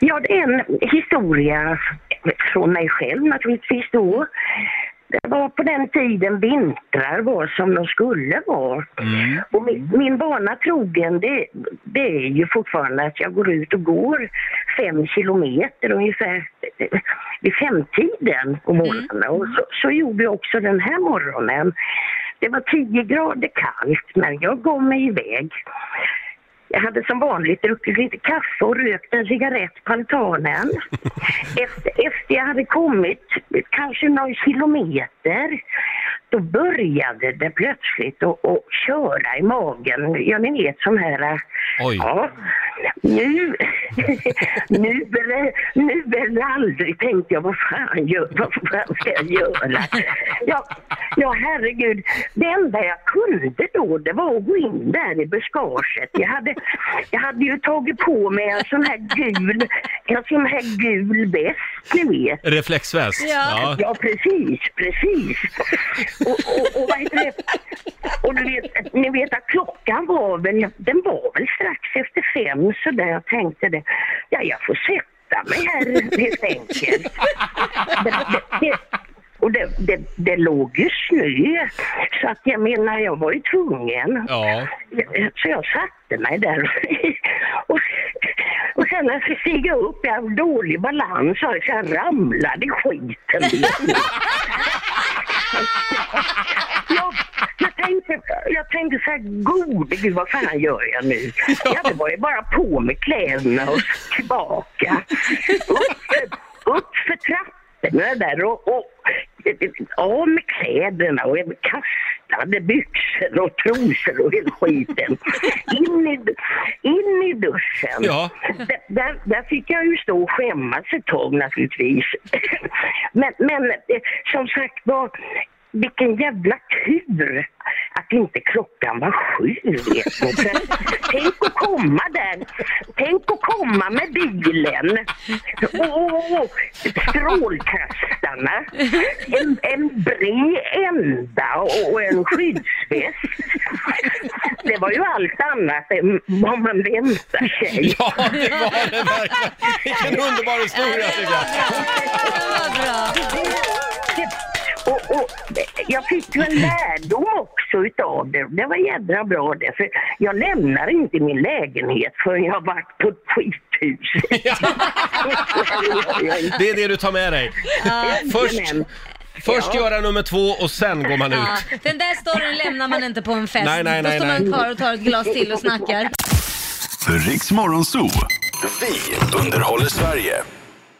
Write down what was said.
Ja, det är en historia från mig själv naturligtvis då. Det var på den tiden vintrar var som de skulle vara. Och min, min vana trogen, det, det är ju fortfarande att jag går ut och går fem kilometer ungefär vid femtiden på morgonen. Och så, så gjorde jag också den här morgonen. Det var 10 grader kallt, men jag gav mig iväg. Jag hade som vanligt druckit lite kaffe och rökt en cigarett på altanen. Efter, efter jag hade kommit kanske någon kilometer, då började det plötsligt att, att köra i magen. Ja, ni vet sån här... Oj. Ja, nu, nu, eller, nu eller aldrig tänkte jag, vad fan, gör, vad fan ska jag göra? Ja, ja, herregud. Det enda jag kunde då, det var att gå in där i buskaget. Jag hade, jag hade ju tagit på mig en sån här gul, en sån här gul väst, ni vet. Reflexväst. Ja. Ja, precis, precis. Och, och, och vad heter det? Vet, ni vet att klockan var väl, den var väl strax efter fem så där jag tänkte det. Ja, jag får sätta mig här helt enkelt. Det, det, det, och det, det, det låg ju snö, så att jag menar jag var ju tvungen. Ja. Så jag satte mig där. Och, och sen när jag skulle stiga upp, jag hade dålig balans, så jag ramlade i skiten. jag, jag, tänkte, så här, gode gud vad fan gör jag nu? Ja, det var ju bara på med kläderna och tillbaka. Upp, upp för trapporna där och, och av med kläderna och kastade byxor och trosor och hela skiten. In i, in i duschen. Ja. Där, där fick jag ju stå och skämmas ett tag naturligtvis. Men, men eh, som sagt var, vilken jävla tur att inte klockan var sju. Vet ni. Tänk att komma där, tänk att komma med bilen och, strålkastarna, en, en bred ända och en skyddsväst. Det var ju allt annat än vad man väntar sig. Ja, det var det verkligen. Vilken underbar historia tycker jag. Och, och jag fick ju en lärdom också utav det. Det var jädra bra det. För jag lämnar inte min lägenhet förrän jag har varit på ett skithus. Det är det du tar med dig. Först, först Ja. göra nummer två och sen går man Ja, ut. den där storyn lämnar man inte på en fest. Nej, nej, Då nej, står man kvar och tar ett glas till och snackar. Riks Morgonzoo. Vi underhåller Sverige.